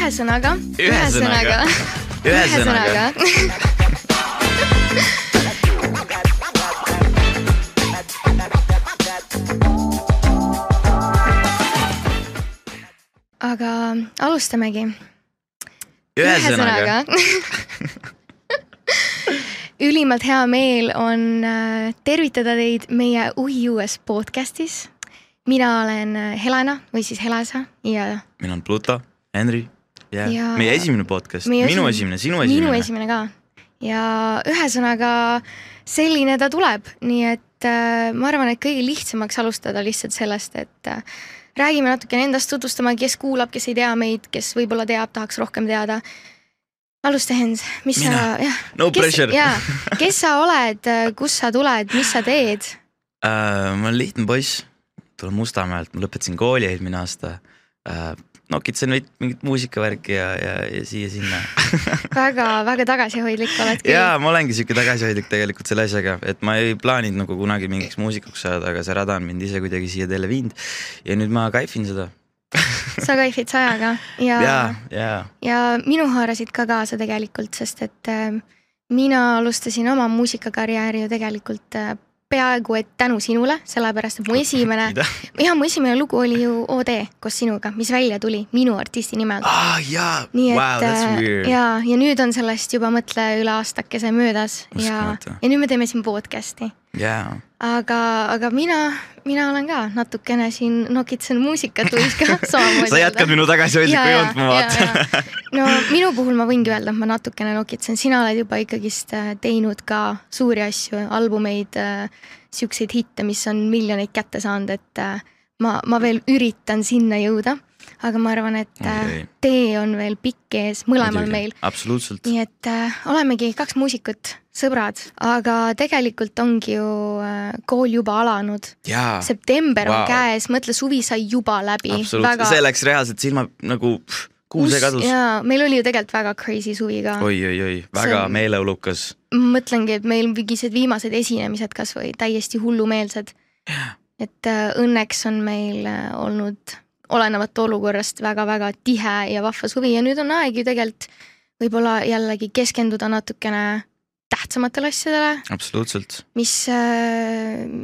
ühesõnaga. Ühesõnaga. ühesõnaga. aga alustamegi. ühesõnaga. ülimalt hea meel on äh, tervitada teid meie uhiuues podcastis. mina olen äh, Helena või siis Helesa ja mina olen Pluto, Henri ja, ja meie esimene podcast, minu esimene- esimene, sinu minu esimene. esimene ka. ja ühesõnaga selline ta tuleb, nii et äh, ma arvan, et kõige lihtsamaks alustada lihtsalt sellest, et äh, räägime natukene endast, tutvustame, kes kuulab, kes ei tea meid, kes võib-olla teab, tahaks rohkem teada. alusta, Hens, mis Mina? sa, jah. No pressure. jaa, kes sa oled, kust sa tuled, mis sa teed? Uh, ma olen lihtne poiss, tulen Mustamäelt, ma lõpetasin kooli eelmine aasta uh,. Nokitsen veidi mingit muusikavärki ja, ja, ja siia-sinna. väga-väga tagasihoidlik oled küll. ja ma olengi siuke tagasihoidlik tegelikult selle asjaga, et ma ei plaaninud nagu kunagi mingiks muusikuks saada, aga see rada on mind ise kuidagi siia teele viinud. ja nüüd ma kaifin seda. sa kaifid sajaga ja, ja, ja ja minu haarasid ka kaasa tegelikult, sest et äh, mina alustasin oma muusikakarjääri ju tegelikult äh, peaaegu et tänu sinule, sellepärast et mu esimene, mida? ja mu esimene lugu oli ju OD koos sinuga, mis välja tuli minu artisti nimel. aa jaa, nii et wow, that's äh, weird. ja, ja nüüd on sellest juba mõtle üle aastakese möödas ja, Uskumatu. ja nüüd me teeme siin podcast'i. jaa, aga, aga mina, mina olen ka natukene siin nokitsen muusikat võiks ka samamoodi. sa jätkad minu tagasihoidlikku joont, ma vaatan. no minu puhul ma võingi öelda, et ma natukene nokitsen, sina oled juba ikkagist äh, teinud ka suuri asju, albumeid, siukseid hitte, mis on miljoneid kätte saanud, et äh, ma, ma veel üritan sinna jõuda. aga ma arvan, et äh, Okei. tee on veel pikk ees mõlemal meil. absoluutselt. nii et äh, olemegi kaks muusikut, sõbrad, aga tegelikult ongi ju äh, kool juba alanud. september on Vau. käes, mõtle, suvi sai juba läbi. absoluutselt, see läks reaalselt silma nagu pff, kuuse kadus. jaa, meil oli ju tegelikult väga crazy suvi ka. oi-oi-oi, väga on- meeleolukas. mõtlengi, et meil mingisugused viimased esinemised kasvõi täiesti hullumeelsed. et äh, õnneks on meil äh, olnud olenemata olukorrast väga-väga tihe ja vahva suvi ja nüüd on aeg ju tegelikult võib-olla jällegi keskenduda natukene tähtsamatele asjadele, absoluutselt. mis,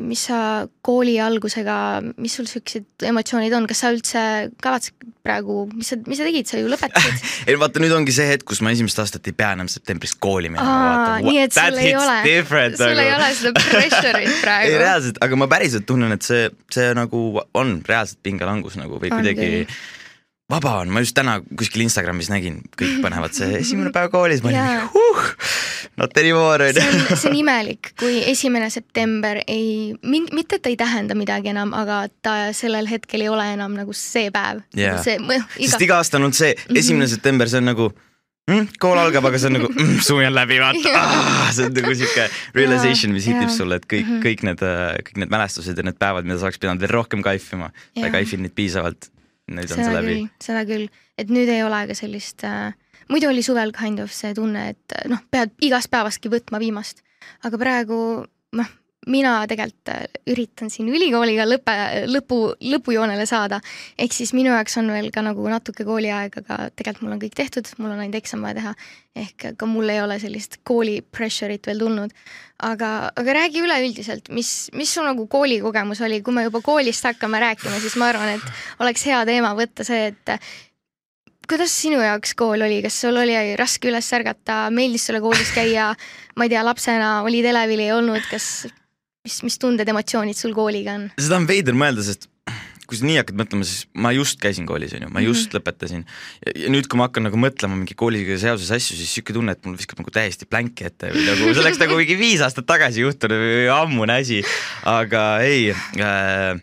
mis sa kooli algusega, mis sul siuksed emotsioonid on, kas sa üldse kavatsed praegu, mis sa, mis sa tegid, sa ju lõpetasid? ei vaata, nüüd ongi see hetk, kus ma esimest aastat ei pea enam septembris kooli minema. nii et sul ei ole- sul ei ole seda pressure'it ei praegu. reaalselt, aga ma päriselt tunnen, et see, see nagu on reaalselt pingelangus nagu või kuidagi küll. Vaba on, ma just täna kuskil Instagramis nägin, kõik panevad see esimene päev koolis, ma olin huh, not anymore on, see on imelik, kui esimene september ei, mitte et ta ei tähenda midagi enam, aga ta sellel hetkel ei ole enam nagu see päev. Jaa. see, sest iga aasta on olnud see, esimene september, see on nagu mm, kool algab, aga see on nagu mm, suvi on läbi, vaata. Ah,, see on nagu siuke realization, mis hitib sulle, et kõik, kõik need, kõik need mälestused ja need päevad, mida sa oleks pidanud veel rohkem kaifima, sa ei kaifinud neid piisavalt. Nüüd on see läbi. seda küll, et nüüd ei ole ka sellist äh,, muidu oli suvel kind of see tunne, et noh, pead igast päevastki võtma viimast, aga praegu noh, mina tegelikult äh, üritan siin ülikooliga lõpe, lõpu, lõpujoonele saada. ehk siis minu jaoks on veel ka nagu natuke kooliaega, aga tegelikult mul on kõik tehtud, mul on ainult eksam vaja teha. ehk ka mul ei ole sellist kooli pressure'it veel tulnud. aga, aga räägi üleüldiselt, mis, mis su nagu koolikogemus oli, kui me juba koolist hakkame rääkima, siis ma arvan, et oleks hea teema võtta see, et kuidas sinu jaoks kool oli, kas sul oli raske üles ärgata, meeldis sulle koolis käia, ma ei tea, lapsena olid elevil, ei olnud, kas, mis, mis tunded, emotsioonid sul kooliga on? seda on veider mõelda, sest kui sa nii hakkad mõtlema, siis ma just käisin koolis, onju, ma just mm -hmm. lõpetasin. ja nüüd, kui ma hakkan nagu mõtlema mingi kooliga seoses asju, siis sihuke tunne, et mul viskab nagu täiesti plänki ette või nagu see oleks nagu mingi viis aastat tagasi juhtunud või ammune asi. aga ei äh,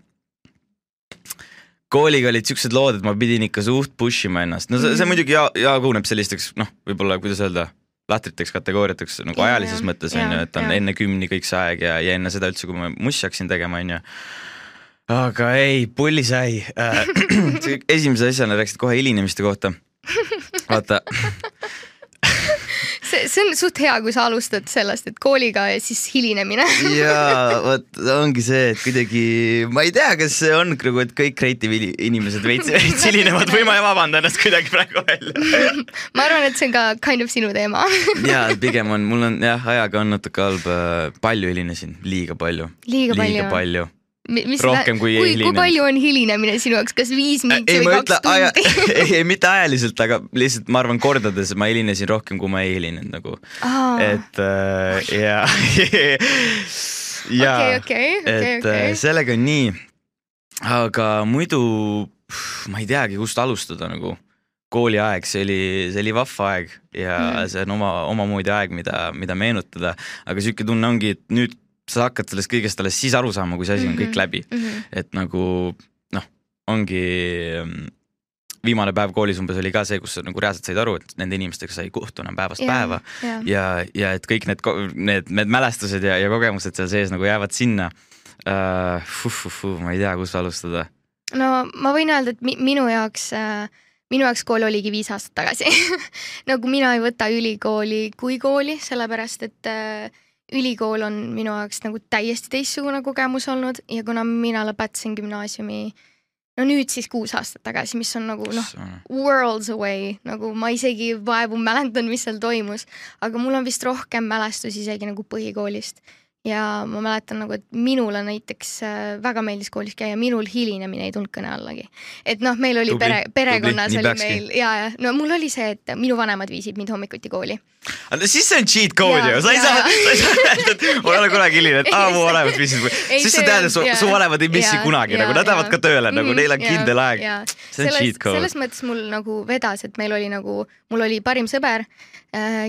kooliga olid siuksed lood, et ma pidin ikka suht push ima ennast, no see, see muidugi ja, jaguneb sellisteks noh, võib-olla kuidas öelda, lahtriteks kategooriateks nagu ajalises jah. mõttes on ju, et on jaa. enne kümni kõik see aeg ja, ja enne seda üldse, kui ma mussi hakkasin tegema, on ju aga ei, pullisai äh. esimese asjana rääkisid kohe hilinemiste kohta. vaata, see, see on suht hea, kui sa alustad sellest, et kooliga ja siis hilinemine. Ja vot ongi see, et kuidagi ma ei tea, kas see on nagu, et kõik creative inimesed veits, veits hilinevad. Või ma vabandan ennast kuidagi praegu välja. Ma arvan, et see on ka kind of sinu teema. Ja pigem on, mul on jah, ajaga on natuke halb, äh, palju hilinesin, liiga palju. liiga palju, liiga palju mis rohkem kui kui, kui palju on hilinemine sinu jaoks, kas viis minti või kaks tundi? ei, ei mitte ajaliselt, aga lihtsalt ma arvan, kordades ma hilinesin rohkem, kui ma ei hilinenud nagu. et äh, ja ja okay, okay, okay, et okay. Äh, sellega on nii. aga muidu ma ei teagi, kust alustada nagu kooliaeg, see oli, see oli vahva aeg ja mm. see on oma, omamoodi aeg, mida, mida meenutada, aga sihuke tunne ongi, et nüüd sa hakkad sellest kõigest alles siis aru saama, kui see asi on mm -hmm. kõik läbi mm. -hmm. et nagu noh, ongi mm, viimane päev koolis umbes oli ka see, kus sa nagu reaalselt said aru, et nende inimestega sa ei kohtu enam päevast yeah, päeva yeah. ja, ja et kõik need, need, need mälestused ja, ja kogemused seal sees nagu jäävad sinna uh,. Ma ei tea, kust alustada. no ma võin öelda, et mi minu jaoks äh, minu jaoks kool oligi viis aastat tagasi nagu mina ei võta ülikooli kui kooli, sellepärast et äh, ülikool on minu jaoks nagu täiesti teistsugune kogemus olnud ja kuna mina lõpetasin gümnaasiumi no nüüd siis kuus aastat tagasi, mis on nagu noh, worlds away, nagu ma isegi vaevu mäletan, mis seal toimus, aga mul on vist rohkem mälestusi isegi nagu põhikoolist ja ma mäletan nagu, et minule näiteks äh, väga meeldis koolis käia, minul hilinemine ei tulnud kõne allagi. et noh, meil oli tubli, pere, perekonnas oli meil ja, ja no mul oli see, et minu vanemad viisid mind hommikuti kooli. aga siis see on cheat code ju, sa ei saa, sa ei saa öelda, et ma ei ole kunagi hiline, et aa, mu vanemad viisid mind. siis see tähendab, su, su vanemad ei missi ja, kunagi ja, nagu, nad lähevad ka tööle nagu, mhm, neil on kindel aeg. see on cheat code. selles mõttes mul nagu vedas, et meil oli nagu, mul oli parim sõber,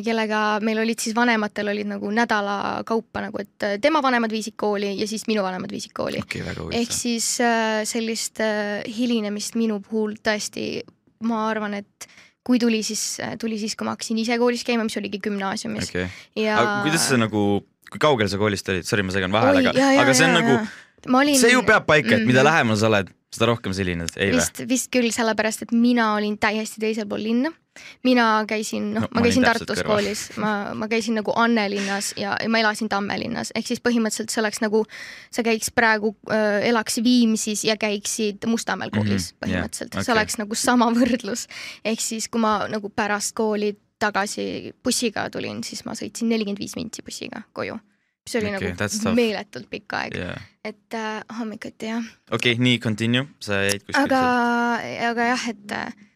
kellega meil olid siis vanematel olid nagu nädala kaupa nagu, et äh, tema vanemad viisid kooli ja siis minu vanemad viisid kooli okay,. ehk siis äh, sellist äh, hilinemist minu puhul tõesti, ma arvan, et kui tuli, siis tuli siis, kui ma hakkasin ise koolis käima, mis oligi gümnaasiumis okay.. ja. kuidas sa nagu, kui kaugel sa koolist olid, sorry, ma segan vahele, aga, aga see on ja, nagu, see ju peab paika, et mm -hmm. mida lähemal sa oled, seda rohkem sa hilined, ei või? vist, vist küll, sellepärast et mina olin täiesti teisel pool linna mina käisin, noh no,, ma käisin Tartus kõrval. koolis, ma, ma käisin nagu Anne linnas ja, ja ma elasin Tamme linnas, ehk siis põhimõtteliselt see oleks nagu, sa käiks praegu äh,, elaks Viimsis ja käiksid Mustamäel mhm, koolis mm -hmm. põhimõtteliselt yeah,, okay. see oleks nagu sama võrdlus. ehk siis, kui ma nagu pärast kooli tagasi bussiga tulin, siis ma sõitsin nelikümmend viis minti bussiga koju mis oli okay, nagu meeletult pikk aeg yeah., et äh, hommikuti jah. okei okay,, nii continue, sa jäid kuskil. aga, aga jah, et äh,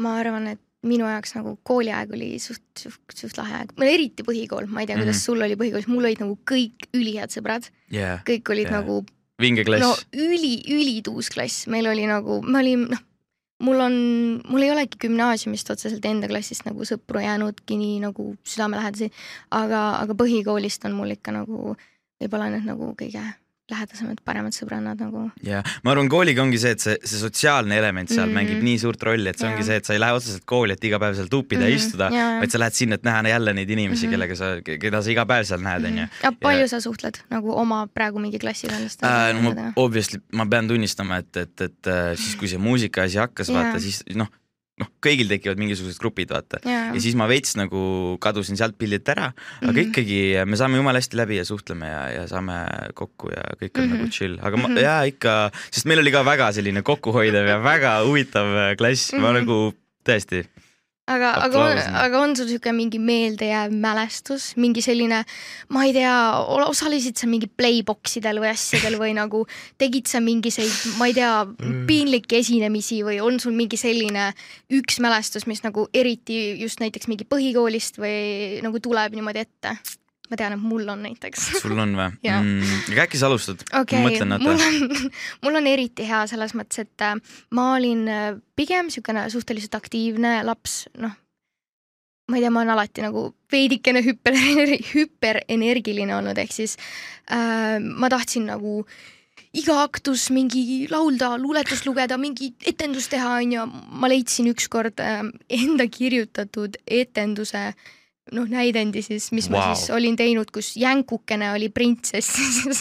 ma arvan, et minu jaoks nagu kooliaeg oli suht, suht, suht lahe aeg, eriti põhikool, ma ei tea, kuidas mm -hmm. sul oli põhikoolis, mul olid nagu kõik ülihead sõbrad yeah,. kõik olid yeah. nagu. vinge klass. no üli, ülituus klass, meil oli nagu, me olime noh, mul on, mul ei olegi gümnaasiumist otseselt enda klassist nagu sõpru jäänudki nii nagu südamelähedasi, aga, aga põhikoolist on mul ikka nagu võib-olla need nagu kõige lähedasemad, paremad sõbrannad nagu. ja ma arvan, kooliga ongi see, et see, see sotsiaalne element seal mm -hmm. mängib nii suurt rolli, et see ja. ongi see, et sa ei lähe otseselt kooli, et iga päev seal tuupida mm -hmm. ja istuda, vaid sa lähed sinna, et näha jälle neid inimesi mm, -hmm. kellega sa, keda sa iga päev seal näed, onju. ja palju sa suhtled nagu oma praegu mingi klassikaaslastega äh,? no ma obviously, ma pean tunnistama, et, et, et äh, siis, kui see muusika asi hakkas, vaata siis noh noh, kõigil tekivad mingisugused grupid, vaata yeah.. ja siis ma veits nagu kadusin sealt pildilt ära, aga mm -hmm. ikkagi me saame jumala hästi läbi ja suhtleme ja, ja saame kokku ja kõik on mm -hmm. nagu chill, aga ma mm -hmm. jaa ikka, sest meil oli ka väga selline kokkuhoidev ja väga huvitav klass mm, -hmm. ma mhm. nagu tõesti aga, aga on, aga on sul sihuke mingi meeldejääv mälestus, mingi selline, ma ei tea, osalesid sa mingi playbox idel või asjadel või nagu tegid sa mingisuguseid, ma ei tea, mm. piinlikke esinemisi või on sul mingi selline üks mälestus, mis nagu eriti just näiteks mingi põhikoolist või nagu tuleb niimoodi ette? Ma tean, et mul on näiteks. sul on või mm,? äkki sa alustad? okay,, mul on, mul on eriti hea selles mõttes, et äh, ma olin äh, pigem niisugune suhteliselt aktiivne laps, noh, ma ei tea, ma olen alati nagu veidikene hüper, hüperenergiline olnud, ehk siis äh, ma tahtsin nagu iga aktus mingi laulda, luuletust lugeda, mingi etendust teha, onju. ma leidsin ükskord äh, enda kirjutatud etenduse noh näidendi siis, mis wow. ma siis olin teinud, kus jänkukene oli printsess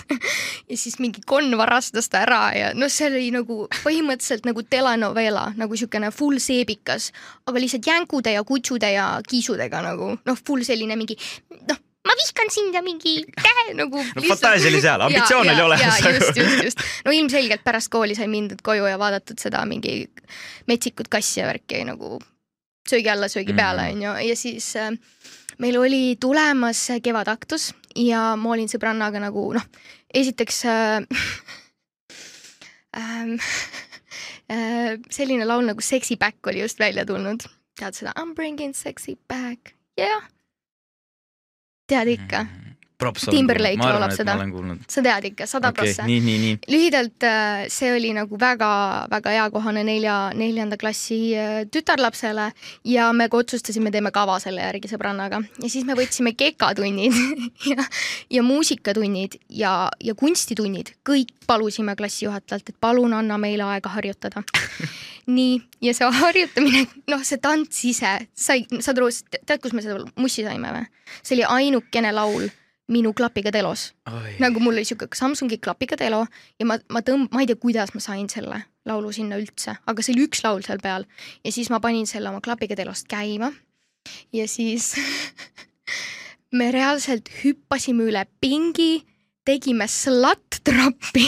ja siis mingi konn varastas ta ära ja noh, see oli nagu põhimõtteliselt nagu telenovela, nagu siukene full seebikas, aga lihtsalt jänkude ja kutsude ja kiisudega nagu noh, full selline mingi noh, ma vihkan sind ja mingi käe nagu no fantaasia oli seal, ambitsioon oli olemas. just, just, just. no ilmselgelt pärast kooli sai mindud koju ja vaadatud seda mingi metsikut kassi ja värki nagu söögi alla, söögi peale, Mhm. onju, ja siis äh, meil oli tulemas kevadaktus ja ma olin sõbrannaga nagu noh, esiteks äh, ähm, äh, selline laul nagu Sexy Back oli just välja tulnud. tead seda I m bringing sexy back, jah yeah.. tead ikka, props Timberlake arvan, laulab seda. sa tead ikka, sada prossa okay,, nii. lühidalt äh, see oli nagu väga-väga eakohane nelja, neljanda klassi äh, tütarlapsele ja me ka otsustasime, teeme kava selle järgi sõbrannaga ja siis me võtsime kekatunnid ja, ja muusikatunnid ja, ja kunstitunnid, kõik palusime klassijuhatajalt, et palun anna meile aega harjutada. nii, ja see harjutamine, noh, see tants ise, sai, saad aru, tead, kus me seda mussi saime või? see oli ainukene laul minu klapiga telos nagu mul oli siuke Samsungi klapiga telo ja ma, ma tõmb-, ma ei tea, kuidas ma sain selle laulu sinna üldse, aga see oli üks laul seal peal. Ja siis ma panin selle oma klapiga telost käima. Ja siis me reaalselt hüppasime üle pingi, tegime slut-trappi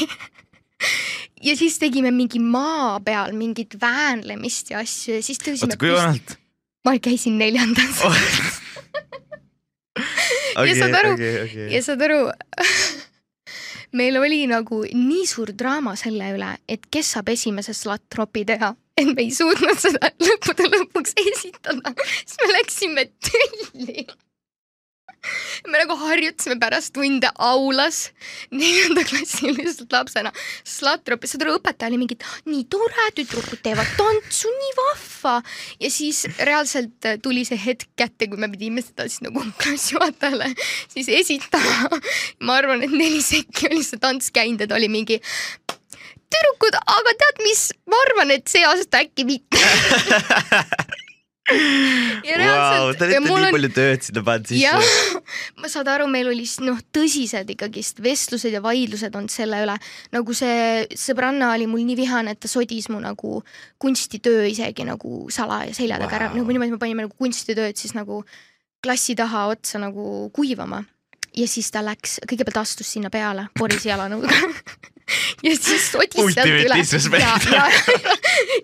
ja siis tegime mingi maa peal mingit väänlemist ja asju ja siis tõusime oota, kui vanalt? ma käisin neljandas okay, saad aru- okay, okay. ja saad aru meil oli nagu nii suur draama selle üle, et kes saab esimese slut-tropi teha, et me ei suutnud seda lõppude lõpuks esitada, siis me läksime tülli. me nagu harjutasime pärast tunde aulas neljandaklassilise lapsena slut-tropi, saad aru, õpetaja oli mingi, nii tore, tüdrukud teevad tantsu, nii vahva ja siis reaalselt tuli see hetk kätte, kui me pidime seda siis nagu klassijuhatajale siis esitama. ma arvan, et neli sekki oli see tants käinud ja ta oli mingi tüdrukud, aga tead mis, ma arvan, et see aasta äkki mitte ja Vau, te olete nii on- palju tööd sinna pannud sisse., ma saan aru, meil oli noh, tõsised ikkagist vestlused ja vaidlused olnud selle üle, nagu see sõbranna oli mul nii vihane, et ta sodis mu nagu kunstitöö isegi nagu salaja selja taga ära Vau. nagu niimoodi me panime nagu kunstitööd siis nagu klassi taha otsa nagu kuivama. ja siis ta läks, kõigepealt astus sinna peale porise jalanõuga ja siis sodis sealt üle. ja, ja, ja,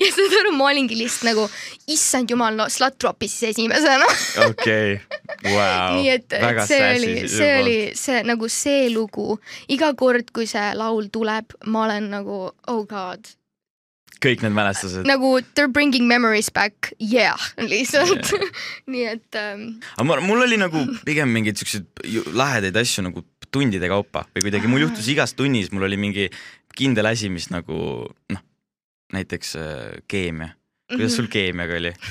ja saad aru, ma olingi lihtsalt nagu, issand jumal, no slut drop'is siis esimesena okei, vau. nii et, et see oli, see oli see nagu see lugu. iga kord, kui see laul tuleb, ma olen nagu oh god, kõik need mälestused. nagu they are bringing memories back, yeah, lihtsalt nii et ähm, aga mul oli nagu pigem mingeid siukseid lahedaid asju nagu tundide kaupa või kuidagi mul juhtus igas tunnis, mul oli mingi kindel asi, mis nagu noh, näiteks äh, keemia. kuidas sul keemiaga oli?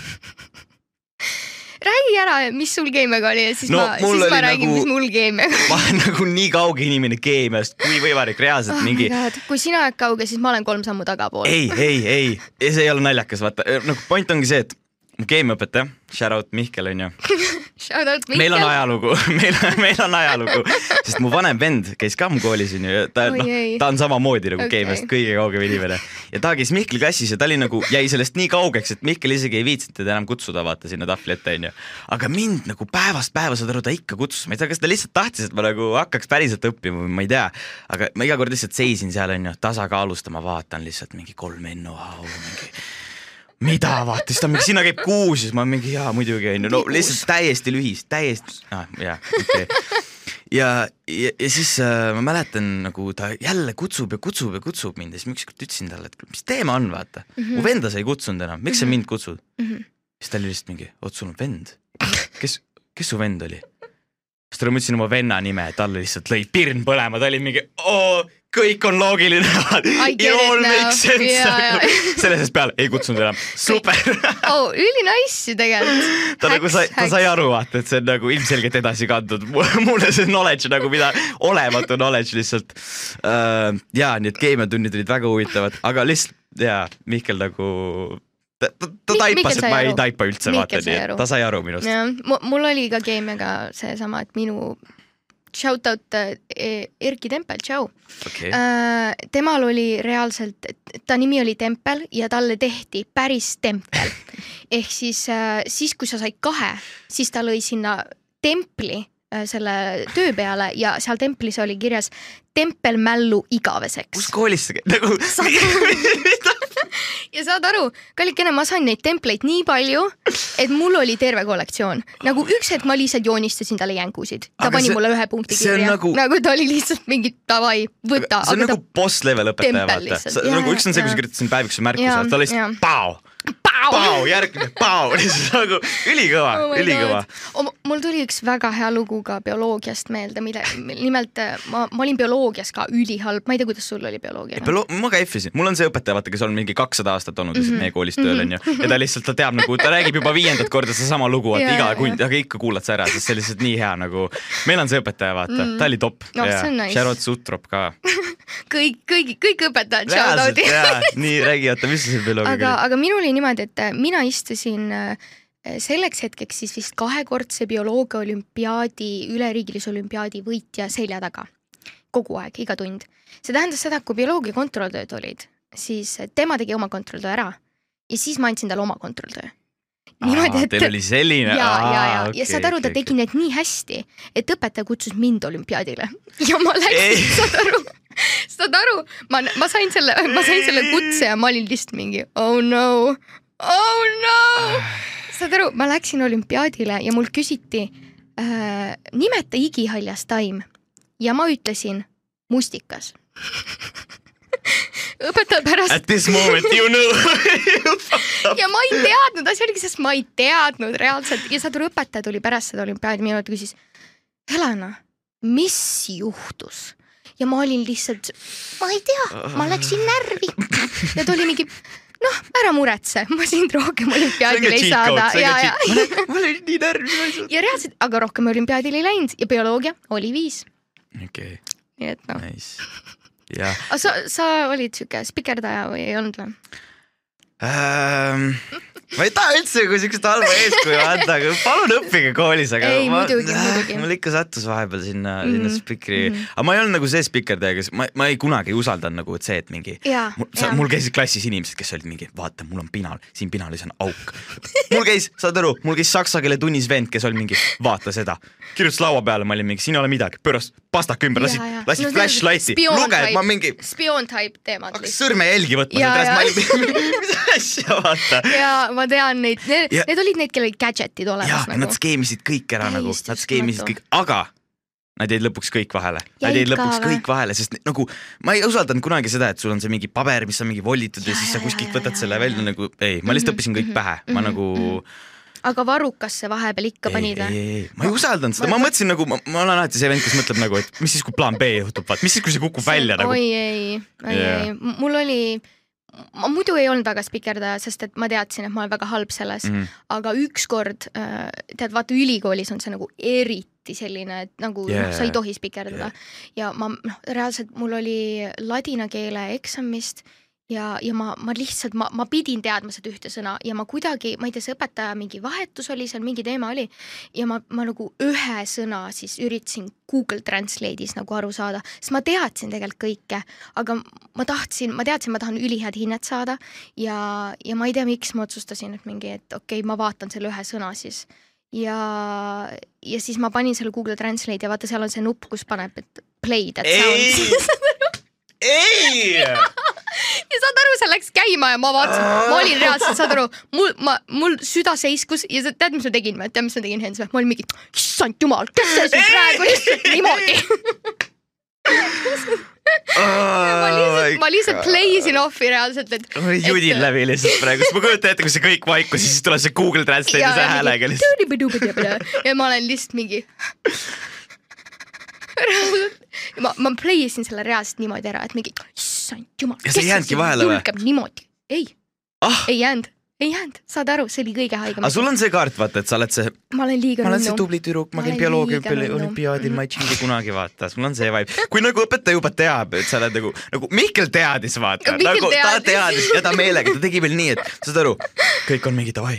räägi ära, mis sul keemiaga oli ja siis No ma, siis ma oli räägin nagu- mis mul keemiaga ma olen nagu nii kauge inimene keemiast, kui võimalik, reaalselt oh mingi kui sina oled kauge, siis ma olen kolm sammu tagapool. ei, ei, ei, see ei ole naljakas, vaata nagu point ongi see, et mu keemiaõpetaja, shout out Mihkel onju, meil on ajalugu, meil on, meil on ajalugu, sest mu vanem vend käis ka mu koolis onju ja ta noh ta on samamoodi nagu okay. keemiast kõige kaugem inimene. Ja ta käis Mihkli klassis ja ta oli nagu jäi sellest nii kaugeks, et Mihkel isegi ei viitsinud teda enam kutsuda vaata sinna tahvli ette onju. aga mind nagu päevast päeva saad aru, ta ikka kutsus, ma ei tea, kas ta lihtsalt tahtis, et ma nagu hakkaks päriselt õppima või ma ei tea, aga ma iga kord lihtsalt seisin seal onju, tasakaalustama, vaatan lihtsalt mingi kolm NO-au mingi mida vaata, siis ta mingi, sinna käib kuus, siis ma mingi jaa muidugi onju, no lihtsalt täiesti lühis, täiesti ah,, jaa okei okay. ja, ja, ja siis äh, ma mäletan nagu ta jälle kutsub ja kutsub ja kutsub mind ja siis ma ükskord ütlesin talle, et mis teema on, vaata mm. -hmm. mu venda sa ei kutsunud enam, miks sa mind kutsud mm? Mhm. -hmm. siis ta oli lihtsalt mingi, oot sul on vend, kes, kes su vend oli? siis talle ma ütlesin oma venna nime, talle lihtsalt lõi pirn põlema, ta oli mingi oo kõik on loogiline. It makes sense. Jaa. sellest peale ei kutsunud enam, super. Oh, ülinice ju tegelikult. ta nagu sai, ta sai aru vaata, et see on nagu ilmselgelt edasi kantud, mulle see knowledge nagu mida, olematu knowledge lihtsalt. Uh,. ja nii et keemiatunnid olid väga huvitavad, aga lihtsalt ja Mihkel nagu ta, ta, ta taipas, et ma ei taipa üldse, vaata nii, et ta sai aru minust. mul oli ka Keemiaga seesama, et minu shout out äh, Erki Tempel, tšau. okei, temal oli reaalselt, ta nimi oli Tempel ja talle tehti päris tempel. ehk siis, siis kui sa said kahe, siis ta lõi sinna templi äh, selle töö peale ja seal templis oli kirjas tempel mällu igaveseks kus. koolis sa nagu ja saad aru, kallikene, ma sain neid templeid nii palju, et mul oli terve kollektsioon. nagu üks hetk ma lihtsalt joonistasin talle jänkusid, ta Aga pani see- mulle ühe punkti kirja, nagu- nagu ta oli lihtsalt mingi davai, võta. see on nagu boss level õpetaja, vaata. nagu üks on see, kui sa kirjutasid päevikus märkuse ta jaa. lihtsalt pau, Pau! järgmine pau, lihtsalt nagu ülikõva Oh, ülikõva. God. O- mul tuli üks väga hea lugu ka bioloogiast meelde, mille, nimelt äh, ma, ma olin bioloogias ka ülihalb, ma ei tea, kuidas sul oli bioloogia. ma ka F-isin, mul on see õpetaja, vaata, kes on mingi kakssada aastat olnud lihtsalt Mhm. meie koolis tööl onju ja ta lihtsalt, ta teab nagu, ta räägib juba viiendat korda sedasama lugu, et iga kund, aga ikka kuulad sa ära, sest see lihtsalt nii hea nagu. meil on see õpetaja, vaata, ta oli top. Oh, on nice. Sharot Sutrop ka. kõik, kõik, kõik õpetajad, shout out'i. nii räägi, oota, mis see bioloogia aga, oli? aga minul oli niimoodi, et äh, mina istusin äh, selleks hetkeks siis vist kahekordse bioloogia olümpiaadi, üleriigilise olümpiaadi võitja selja taga. kogu aeg, iga tund. see tähendas seda, et kui bioloogia kontrolltööd olid, siis tema tegi oma kontrolltöö ära ja siis ma andsin talle oma kontrolltöö. niimoodi, et Teil oli selline. ja, ja, ja, ja saad aru, ta tegi need nii hästi, et õpetaja kutsus mind olümpiaadile ja ma läksin saad aru, saad aru, ma, ma sain selle, ma sain selle kutse ja ma olin lihtsalt mingi oh no, oh no. saad aru, ma läksin olümpiaadile ja mul küsiti äh, nimeta igihaljas taim ja ma ütlesin mustikas. õpetaja pärast At this moment you know ja ma ei teadnud, asi oligi selles, ma ei teadnud reaalselt ja saad aru, õpetaja tuli pärast seda olümpiaadi minu juurde, küsis. Helena, mis juhtus? ja ma olin lihtsalt, ma ei tea, ma läksin närvi ja ta oli mingi, noh, ära muretse, ma sind rohkem olümpiaadile ei saada ja, ja, ma olin nii närvis, ja reaalselt, aga rohkem olümpiaadile ei läinud ja bioloogia oli viis, okei, nii et noh. nice. aga sa, sa olid siuke spikerdaja või ei olnud või? ähm,. Ma ei taha üldse nagu siukest halba eeskuju anda, aga palun õppige koolis, aga Ei, ma, muidugi, muidugi. mul ikka sattus vahepeal sinna mm, -hmm. sinna spikri mm. -hmm. aga ma ei olnud nagu see spikerdaja, kes, ma, ma ei kunagi ei usaldanud nagu, see, et mingi mul, käisid klassis inimesed, kes olid mingi, vaata, mul on pinal, siin pinalis on auk. mul käis, saad aru, mul käis saksa keele tunnis vend, kes oli mingi, vaata seda, kirjutas laua peale, ma olin mingi, siin ei ole midagi, pööras pastaka ümber, lasid lasid No flashlighti, spioon luge, type. ma mingi spioon type teemad hakkas sõrmejälgi võtma, mis asja, vaata. ja ma tean neid, need, Ja- need olid need, kellel olid gadget'id olemas nad nagu. skeemisid kõik ära nagu, Täiesti nad skeemisid kõik aga nad jäid lõpuks kõik vahele. Nad Jäid lõpuks või? kõik vahele, sest nagu ma ei usaldanud kunagi seda, et sul on see mingi paber, mis on mingi vollitud ja, Ja, siis sa kuskilt võtad ja, selle ja, välja ja. nagu ei, ma lihtsalt Mhm, õppisin kõik mhm, pähe, ma mhm, nagu aga varukasse vahepeal ikka ei, panid ei, või? ei, ma ei usaldanud seda, ma ma- mõtlesin nagu, ma olen alati see vend, kes mõtleb nagu, et mis siis, kui plaan B juhtub, vaat mis siis, kui see kukub välja nagu. oi ei, Jaa. ei, mul oli, ma muidu ei olnud väga spikerdaja, sest et ma teadsin, et ma olen väga halb selles mm. -hmm. aga ükskord äh, tead, vaata ülikoolis on see nagu eriti selline, et nagu yeah, noh, sa ei tohi spikerdada yeah. ja ma noh, reaalselt mul oli ladina keele eksamist ja, ja ma, ma lihtsalt, ma, ma pidin teadma seda ühte sõna ja ma kuidagi, ma ei tea, see õpetaja mingi vahetus oli seal, mingi teema oli ja ma, ma nagu ühe sõna siis üritasin Google Translate'is nagu aru saada, sest ma teadsin tegelikult kõike, aga ma tahtsin, ma teadsin, ma tahan ülihead hinnet saada ja, ja ma ei tea, miks ma otsustasin, et mingi, et okei okay,, ma vaatan selle ühe sõna siis. Ja, ja siis ma panin selle Google Translate ja vaata, seal on see nupp, kus paneb, et play that ei! Sound. ei, ja saad aru, see läks käima ja ma vaatasin, ma olin reaalselt, saad aru, mul, ma, mul süda seiskus ja sa tead, mis ma tegin või? tead, mis ma tegin, Hens või? ma olin mingi, issand jumal, kes see siin praegu lihtsalt niimoodi. ma lihtsalt, ma lihtsalt play isin off'i reaalselt, et. ma judin läbi lihtsalt praegu, sest ma kujutan ette, kui see kõik vaikus, siis tuleb see Google Translate'i see häälega lihtsalt. ja ma olen lihtsalt mingi. ma, ma play isin selle reaalselt niimoodi ära, et mingi, issand jumal. Ja sa ei jäänudki vahele või? julgeb niimoodi, ei, ah, ei jäänud, ei jäänud, saad aru, see oli kõige haigem aga. sul on see kaart, vaata, et sa oled see, ma olen liiga ma olen see nunnu. tubli tüdruk, ma käin bioloogia nunnu. olümpiaadil, ma ei tšingi kunagi, vaata, sul on see vibe. kui nagu õpetaja juba teab, et sa oled nagu, nagu Mihkel teadis, vaata, nagu ta teadis. teadis ja ta meelega, ta tegi veel nii, et saad aru, kõik on mingi davai,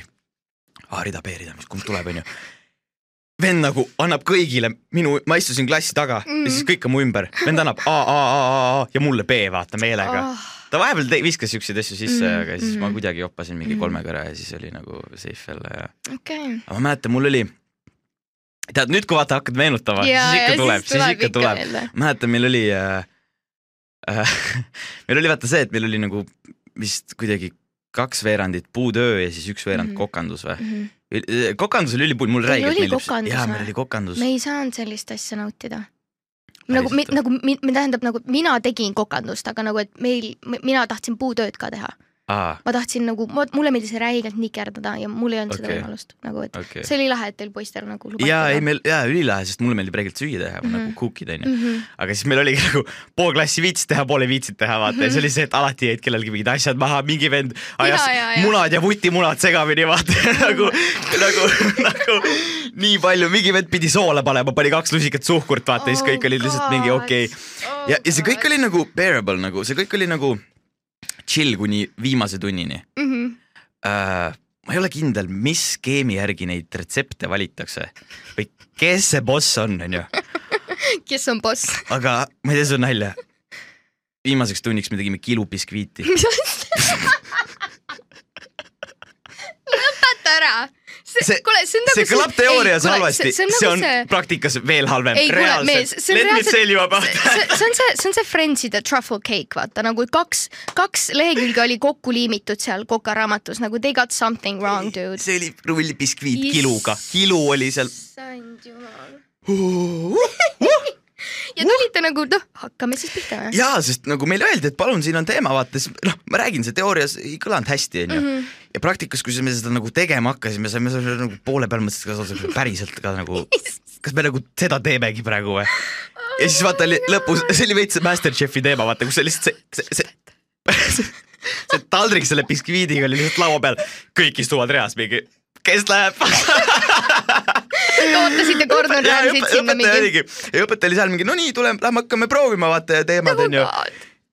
A-rida, B-rida, mis kumb tuleb, onju vend nagu annab kõigile minu, ma istusin klassi taga mm. ja siis kõik on mu ümber, vend annab A, A, A, A, A ja mulle B, vaata meelega oh.. ta vahepeal te- viskas siukseid asju sisse mm,, aga siis mm. ma kuidagi joppasin mingi Mhm. kolmega ära ja siis oli nagu safe jälle ja. okei. aga ma mäletan, mul oli, tead nüüd, kui vaata hakkad meenutama, siis ikka tuleb, siis ikka tuleb. mäletan, meil oli äh,, äh, meil oli vaata see, et meil oli nagu vist kuidagi kaks veerandit puutöö ja siis üks veerand mm. -hmm. kokandus või? kokandus oli ülipull, mul räigelt meeldib kokandus jaa, meil oli kokandus me. ei saanud sellist asja nautida. nagu, nagu, tähendab nagu mina tegin kokandust, aga nagu, et meil, mina tahtsin puutööd ka teha. Ma tahtsin nagu, mulle meeldis räigelt nikerdada ja mul ei olnud okay. seda võimalust nagu, et okay.. see oli lahe, et teil poistel nagu lubati. jaa, ei meil, jaa, ülilahe, sest mulle meeldib räigelt süüa teha mm, -hmm. Mhm. nagu cook'id onju. mm. -hmm. aga siis meil oligi nagu pool klassi viitsis teha, pool ei viitsinud teha, vaata ja Mhm. see oli see, et alati jäid kellelgi mingid asjad maha, mingi vend ajas Jaa, jaa, jaa. munad ja vutimunad segamini, vaata nagu, nagu, nagu nii palju, mingi vend pidi soola panema, pani kaks lusikat suhkurt, vaata ja siis kõik olid lihtsalt mingi okei okay.. ja, ja see kõik oli nagu bearable nagu, see kõik oli nagu chill kuni viimase tunnini mm. -hmm. äh,. ma ei ole kindel, mis skeemi järgi neid retsepte valitakse või kes see boss on, onju kes on boss? aga ma ei tea, see on nalja. viimaseks tunniks me tegime kilu biskviiti. mis asja? lõpeta ära. See- kuule, see on nagu see kõlab teoorias halvasti, see on, see nagu on see... praktikas veel halvem. see on Let me reaalselt, tell you about see, that. see on see, see on see Friendside truffle cake, vaata nagu kaks, kaks lehekülge oli kokku liimitud seal kokaraamatus nagu they got something wrong, dude. see oli rullbiskviit Is- kiluga, kilu oli seal. issand jumal. ja te olite nagu noh, hakkame siis pihta või? jaa, sest nagu meile öeldi, et palun, siin on teema, vaata siis noh, ma räägin, see teoorias ei kõlanud hästi, onju. Ja praktikas, kui me seda nagu tegema hakkasime, saime selle nagu poole peal mõtlesin, kas see päriselt ka nagu, kas me nagu seda teemegi praegu või? ja siis vaata oli lõpus, see oli veits Masterchefi teema, vaata, kus see lihtsalt see, see, see, see taldrik selle biskviidiga oli lihtsalt laua peal, kõik istuvad reas mingi, kes läheb? ootasite Gordon Ramsay't sinna mingi. ja õpetaja oli seal mingi, no nii, tuleme, lähme hakkame proovima, vaata ja teemad onju.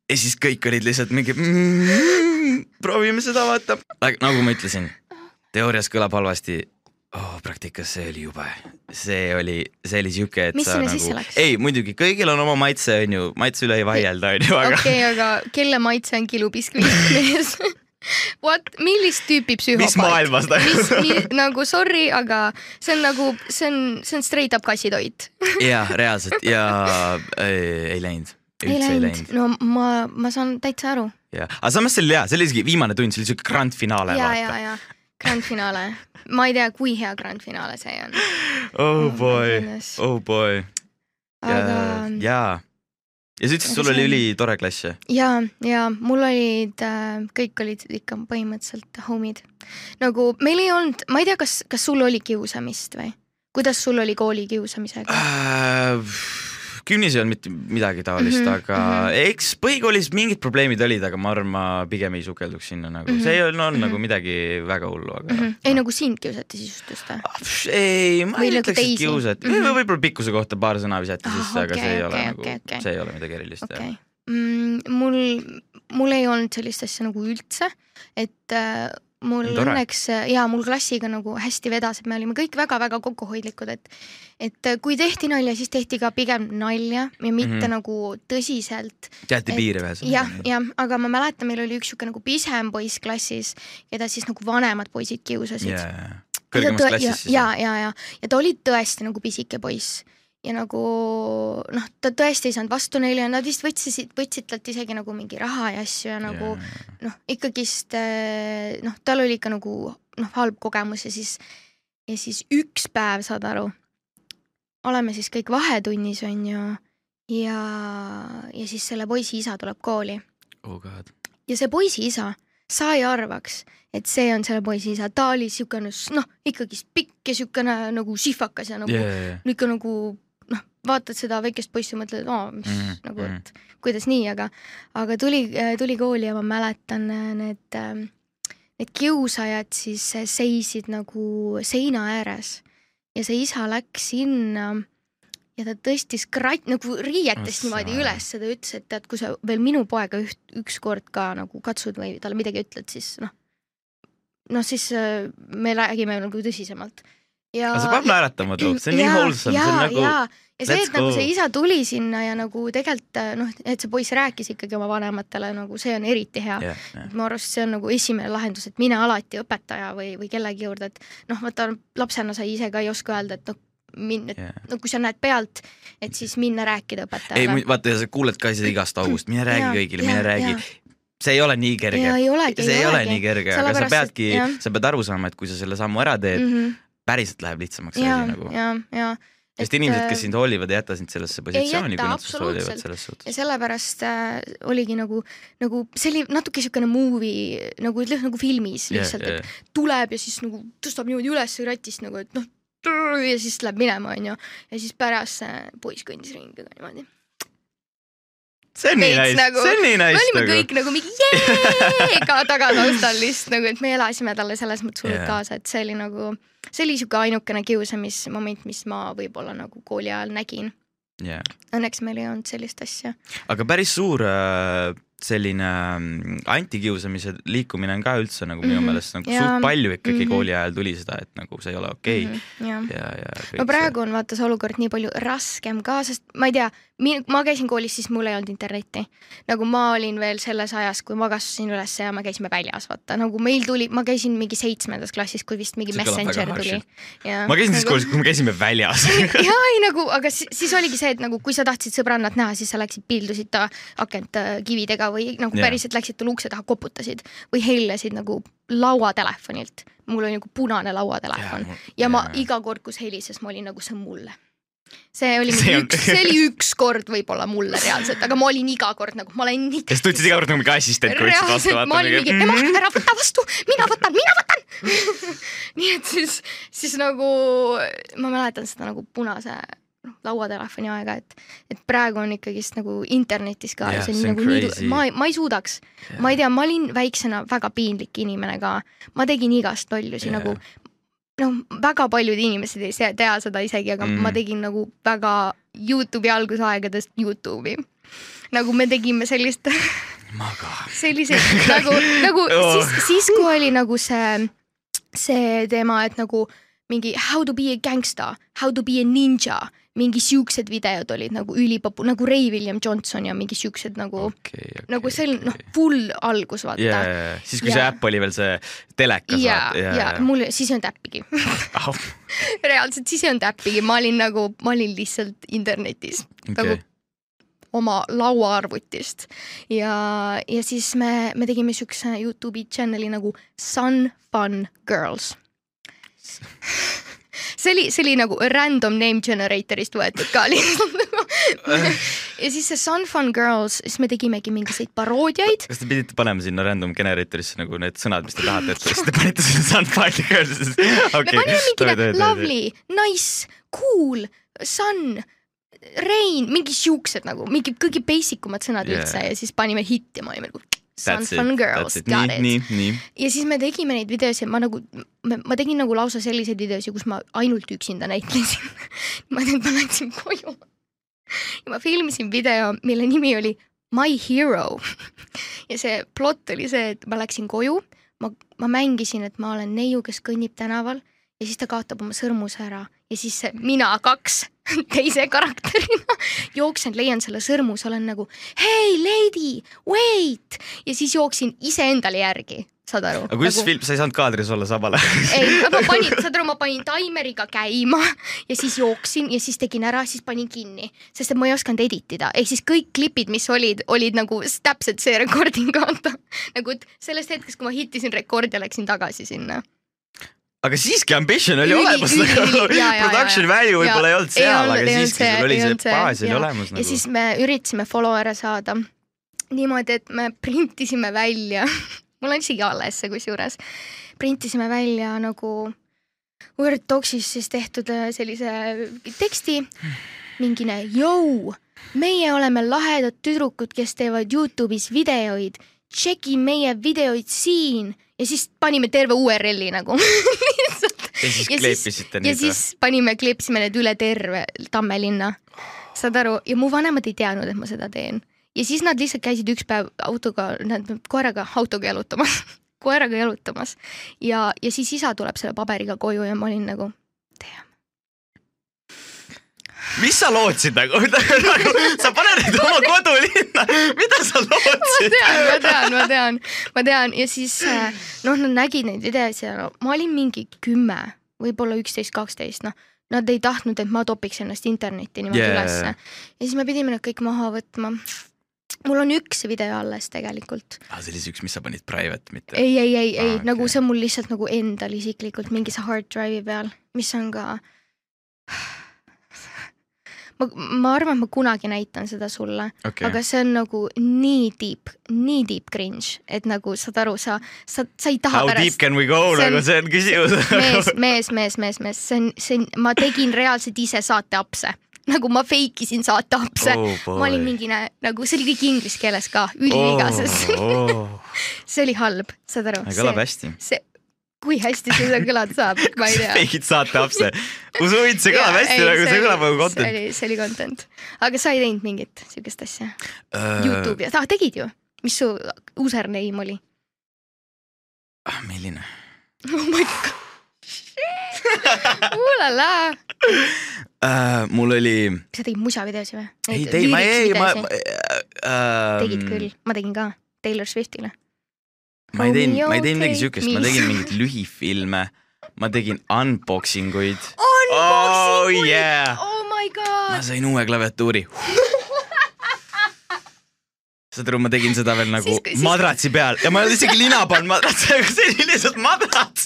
Ja siis kõik olid lihtsalt mingi mm,, proovime seda vaata. nagu ma ütlesin, teoorias kõlab halvasti oh,. praktikas see oli jube, see oli, see oli siuke, et Mis sinna nagu sisse läks?, ei muidugi kõigil on oma maitse onju, maitse üle ei vaielda onju, aga okei, aga kelle maitse on kilubiskviit mees? What, millist tüüpi psühhopaat? Mis maailmas ta- mis, mis, nagu sorry, aga see on nagu, see on, see on straight up kassitoit. ja reaalselt ja ei, ei läinud, ei läinud, no ma, ma saan täitsa aru. ja, aga samas see oli hea, see oli isegi viimane tund, see oli siuke grand finaale ja, ja, ja grand finaale, ma ei tea, kui hea grand finaale see on, oh my boy. oh boy. Aga ja, ja sa ütlesid, sul oli ülitore klass jah? ja, ja mul olid äh,, kõik olid ikka põhimõtteliselt homid. nagu meil ei olnud, ma ei tea, kas, kas sul oli kiusamist või? kuidas sul oli kooli kiusamisega? Äh, kümnis ei olnud mitte midagi taolist mm, Mhm, -hmm, aga mm mhm. -hmm. eks põhikoolis mingid probleemid olid, aga ma arvan, ma pigem ei sukelduks sinna nagu mm, -hmm. see ei olnud no, mm -hmm. nagu midagi väga hullu, aga Mm -hmm. ei nagu sind kiusati siis just või? Ei, ma Või ei nagu ütleks, et kiusati Mhm. mm -hmm., võib-olla pikkuse kohta paar sõna visati Ah, sisse, aga okei, see ei ole okei, nagu okei. see ei ole midagi erilist okei jah. okay. mm,. mul, mul ei olnud sellist asja nagu üldse, et äh, mul Tore. õnneks ja mul klassiga nagu hästi vedas, et me olime kõik väga-väga kokkuhoidlikud, et et äh, kui tehti nalja, siis tehti ka pigem nalja ja mitte mm. -hmm. nagu tõsiselt. teati piire ühesõnaga. jah, jah, aga ma mäletan, meil oli üks sihuke nagu pisem poiss klassis, keda siis nagu vanemad poisid kiusasid. Ja kõrgemas klassis siis. ja, ja, ja, ja ta oli tõesti nagu pisike poiss ja nagu noh, ta tõesti ei saanud vastu neile ja nad vist võtsid, võtsid talt isegi nagu mingi raha ja asju ja nagu noh, ikkagist eh, noh, tal oli ikka nagu noh, halb kogemus ja siis ja siis üks päev, saad aru, oleme siis kõik vahetunnis onju ja, ja siis selle poisi isa tuleb kooli. Oh ja see poisi isa, sa ei arvaks, et see on selle poisi isa, ta oli siukene noh, ikkagist pikk ja siukene nagu sihvakas ja nagu yeah. ikka nagu vaatad seda väikest poissi, mõtled, et aa, mis mm Mhm, -hmm. nagu, mhm. et kuidas nii, aga, aga tuli, tuli kooli ja ma mäletan need, need kiusajad siis seisid nagu seina ääres ja see isa läks sinna ja ta tõstis krat- nagu riietest niimoodi üles ja ta ütles, et tead, kui sa veel minu poega üht, ükskord ka nagu katsud või talle midagi ütled, siis noh, noh siis äh, me räägime nagu tõsisemalt. ja see paneb naeratama too, see on nii wholesome, see on nagu ja, ja see, et nagu go. see isa tuli sinna ja nagu tegelikult äh, noh, et see poiss rääkis ikkagi oma vanematele nagu see on eriti hea jah, jah. mu arust see on nagu esimene lahendus, et mine alati õpetaja või, või kellegi juurde, et noh, vaata lapsena sa ise ka ei oska öelda, et noh, min-, et jah. no kui sa näed pealt, et siis minna rääkida ei, õpetajale. vaata sa kuuled ka seda igast august, mine räägi Jaa, kõigile, mine räägi jaa. see ei ole nii kerge ja ei olegi, see ei ole nii kerge, aga sa Sellepärast, et- peadki sa pead aru saama, et kui sa selle sammu ära teed mm. -hmm. päriselt läheb lihtsamaks see ja nagu. ja, ja. Sest inimesed, kes sind hoolivad, ei jäta sind sellesse positsiooni, kui nad sinust hoolivad selles ja suhtes. sellepärast äh, oligi nagu, nagu see oli natuke siukene movie nagu nagu filmis lihtsalt yeah,, et tuleb ja siis nagu tõstab niimoodi üles ratist nagu, et noh, ja siis läheb minema, onju. ja siis pärast see poiss kõndis ringi niimoodi. See on nii nice nagu- see on nii me nice olime nagu. kõik nagu mingi jeega tagataustal lihtsalt nagu, et me elasime talle selles mõttes hullult yeah. kaasa, et see oli nagu, see oli siuke ainukene kiusamismoment, mis ma võib-olla nagu kooli ajal nägin. Yeah. Õnneks meil ei olnud sellist asja. aga päris suur äh, selline mm, antikiusamise liikumine on ka üldse nagu minu Mhm. meelest nagu Jaa. suht palju ikkagi Mhm. kooli ajal tuli seda, et nagu see ei ole okei okay. jah. ja, ja kõik no praegu on vaata see olukord nii palju raskem ka, sest ma ei tea, ma käisin koolis, siis mul ei olnud internetti. nagu ma olin veel selles ajas, kui ma kasvasin üles ja me käisime väljas, vaata nagu meil tuli, ma käisin mingi seitsmendas klassis, kui vist mingi See Messenger tuli. ma käisin siis koolis, kui me käisime väljas ja ei nagu, aga siis, siis oligi see, et nagu kui sa tahtsid sõbrannat näha, siis sa läksid pildusid ta akent äh, kividega või nagu Jaa. yeah. päriselt läksid talle ukse taha, koputasid või helistasid nagu lauatelefonilt. mul oli nagu punane lauatelefon ja, ja ma iga kord, kus helises, ma olin nagu see on mulle. See oli See on- üks, see oli üks kord võib-olla mulle reaalselt, aga ma olin iga kord nagu, ma olen ikka. ja siis tundsid iga kord nagu mingi assistent, kui võtsid vastu ma olin mingi, ema, ära võta vastu, mina võtan, mina võtan. nii et siis, siis nagu ma mäletan seda nagu punase noh, lauatelefoni aega, et, et praegu on ikkagist nagu internetis ka ja see on nagu nii crazy., ma, ma ei suudaks, ma ei tea, ma olin väiksena väga piinlik inimene ka, ma tegin igast lollusi yeah. nagu noh, väga paljud inimesed ei tea seda isegi, aga mm. ma tegin nagu väga Youtube'i algusaegadest Youtube'i. nagu me tegime sellist selliseid nagu, nagu Oh. siis, siis kui oli nagu see, see teema, et nagu mingi how to be a gangsta, how to be a ninja, mingi siuksed videod olid nagu ülipopu-, nagu Ray William Johnson ja mingi siuksed nagu okei, okei. nagu see on noh, full algus vaata yeah.. ja siis kui see Ja. äpp oli veel see telekas. ja, ja mul siis ei olnud äppigi reaalselt siis ei olnud äppigi, ma olin nagu, ma olin lihtsalt internetis nagu okei, oma lauaarvutist ja, ja siis me, me tegime siukse Youtube'i channel'i nagu Sun Fun Girls. see oli, see oli nagu random name generator'ist võetud ka lihtsalt ja siis see Sun Fun Girls, siis me tegimegi mingisuguseid paroodiaid. kas te pidite panema sinna random generator'isse nagu need sõnad, mis te tahate, et siis te panite sinna Sunfire Girls, me okei panime mingi lovely, nice, cool, sun, rain, mingi siuksed nagu mingi kõige basic umad sõnad Yeah. üldse ja siis panime hitti, ma olime nagu Sun That's it Fun Girls, got it. nii, nii. ja siis me tegime neid videosid, ma nagu, ma tegin nagu lausa selliseid videosid, kus ma ainult üksinda näitlesin. ma tean, ma läksin koju ja ma filmisin video, mille nimi oli My Hero. ja see plott oli see, et ma läksin koju, ma, ma mängisin, et ma olen neiu, kes kõnnib tänaval ja siis ta kaotab oma sõrmuse ära ja siis mina kaks teise karakterina jooksen, leian selle sõrmuse, olen nagu hei lady, wait ja siis jooksin iseendale järgi, saad aru? aga kuidas nagu... film, sa ei saanud kaadris olla samal ajal? ei, ma panin, saad aru, ma panin taimeriga käima ja siis jooksin ja siis tegin ära, siis panin kinni, sest et ma ei osanud edit ida, ehk siis kõik klipid, mis olid, olid nagu täpselt see recording vaata. nagu et sellest hetkest, kui ma hittisin rekordi ja läksin tagasi sinna. Aga siiski ambition oli Üli- olemas nagu production jaa. value võib-olla ei olnud seal, aga siiski see- sul oli see baas oli olemas ja nagu. siis me üritasime follower'e saada niimoodi, et me printisime välja, mul on isegi alles see kusjuures, printisime välja nagu Word Docsis siis tehtud äh, sellise teksti, mingine jõu, meie oleme lahedad tüdrukud, kes teevad Youtube'is videoid, tšeki meie videoid siin ja siis panime terve URL-i nagu. Lihtsalt. Ja siis ja kleepisite ja neid siis panime, kleepisime need üle terve Tammelinna. saad aru, ja mu vanemad ei teadnud, et ma seda teen. ja siis nad lihtsalt käisid üks päev autoga, nad koeraga autoga jalutamas, koeraga jalutamas. Ja, ja siis isa tuleb selle paberiga koju ja ma olin nagu, mis sa lootsid nagu, nagu, sa paned neid oma kodulinna, mida sa ma lootsid? tean, ma tean, ma tean, ma tean ja siis äh, noh, nad nägid neid videosid ja no, ma olin mingi kümme, võib-olla üksteist, kaksteist, noh. Nad ei tahtnud, et ma topiks ennast internetti niimoodi Yeah. ülesse. ja siis me pidime need kõik maha võtma. mul on üks video alles tegelikult. ah,. see oli see üks, mis sa panid private, mitte? ei, ei, ei, ei Ah, ah,, nagu see on mul lihtsalt nagu endal isiklikult mingis hard drive'i peal, mis on ka. ma, ma arvan, et ma kunagi näitan seda sulle okay., aga see on nagu nii deep, nii deep cringe, et nagu saad aru, sa, sa, sa ei taha How deep pärast. can we go nagu see on küsimus. mees, mees, mees, mees, mees, see on, see on, ma tegin reaalselt ise saateapse, nagu ma fake isin saateapse oh,. ma olin mingi nä- nagu see oli kõik inglise keeles ka, ülivigases oh.. see oli halb, saad aru? kõlab hästi. see, kui hästi see seda kõlada saab, ma ei tea. Feigid saate apse. usu mind, see kõlab hästi nagu, see kõlab nagu see content. oli, see oli content, aga sa ei teinud mingit siukest asja Äh, Youtube'i, ah tegid ju, mis su username oli? ah, milline? oh my god. Ulala, Uh, mul oli, sa tegid musavideosi või? ei tei-, ma ei, ma äh,. tegid küll, ma tegin ka Taylor Swiftile. Ma ei teinud, ma ei teinud midagi siukest, ma tegin mingeid lühifilme, ma tegin unboxing uid. Unboxing Oh, uid! yeah. oh my ma god, sain uue klaviatuuri. saad aru, ma tegin seda veel nagu Siis- siis- madratsi peal ja ma ei olnud isegi lina pannud madratsi, aga see oli lihtsalt madrats.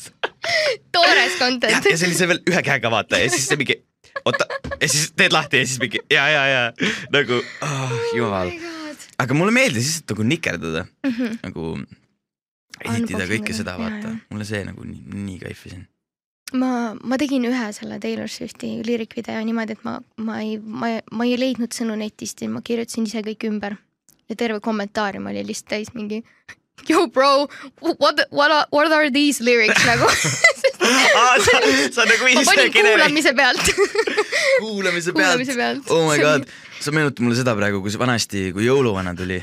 toores content ja. see oli see veel ühe käega vaata ja siis see mingi, oota, ja siis teed lahti ja siis mingi ja, ja, ja nagu oh, jumal. aga mulle meeldis lihtsalt nagu nikerdada mm. -hmm. nagu editida kõike seda, vaata mulle see nagu nii, nii kaifisin. ma, ma tegin ühe selle Taylor Swifti liirikvideo niimoodi, et ma, ma ei, ma, ma ei leidnud sõnu netist ja ma kirjutasin ise kõik ümber. ja terve kommentaarium oli lihtsalt täis mingi Yo bro, what, what are, what are these lyrics nagu sa, sa nagu ma ise panin kirja- kuulamise pealt kuulamise kuulamise pealt. pealt. oh my god, sa meenutad mulle seda praegu, kus vanasti, kui jõuluvana tuli,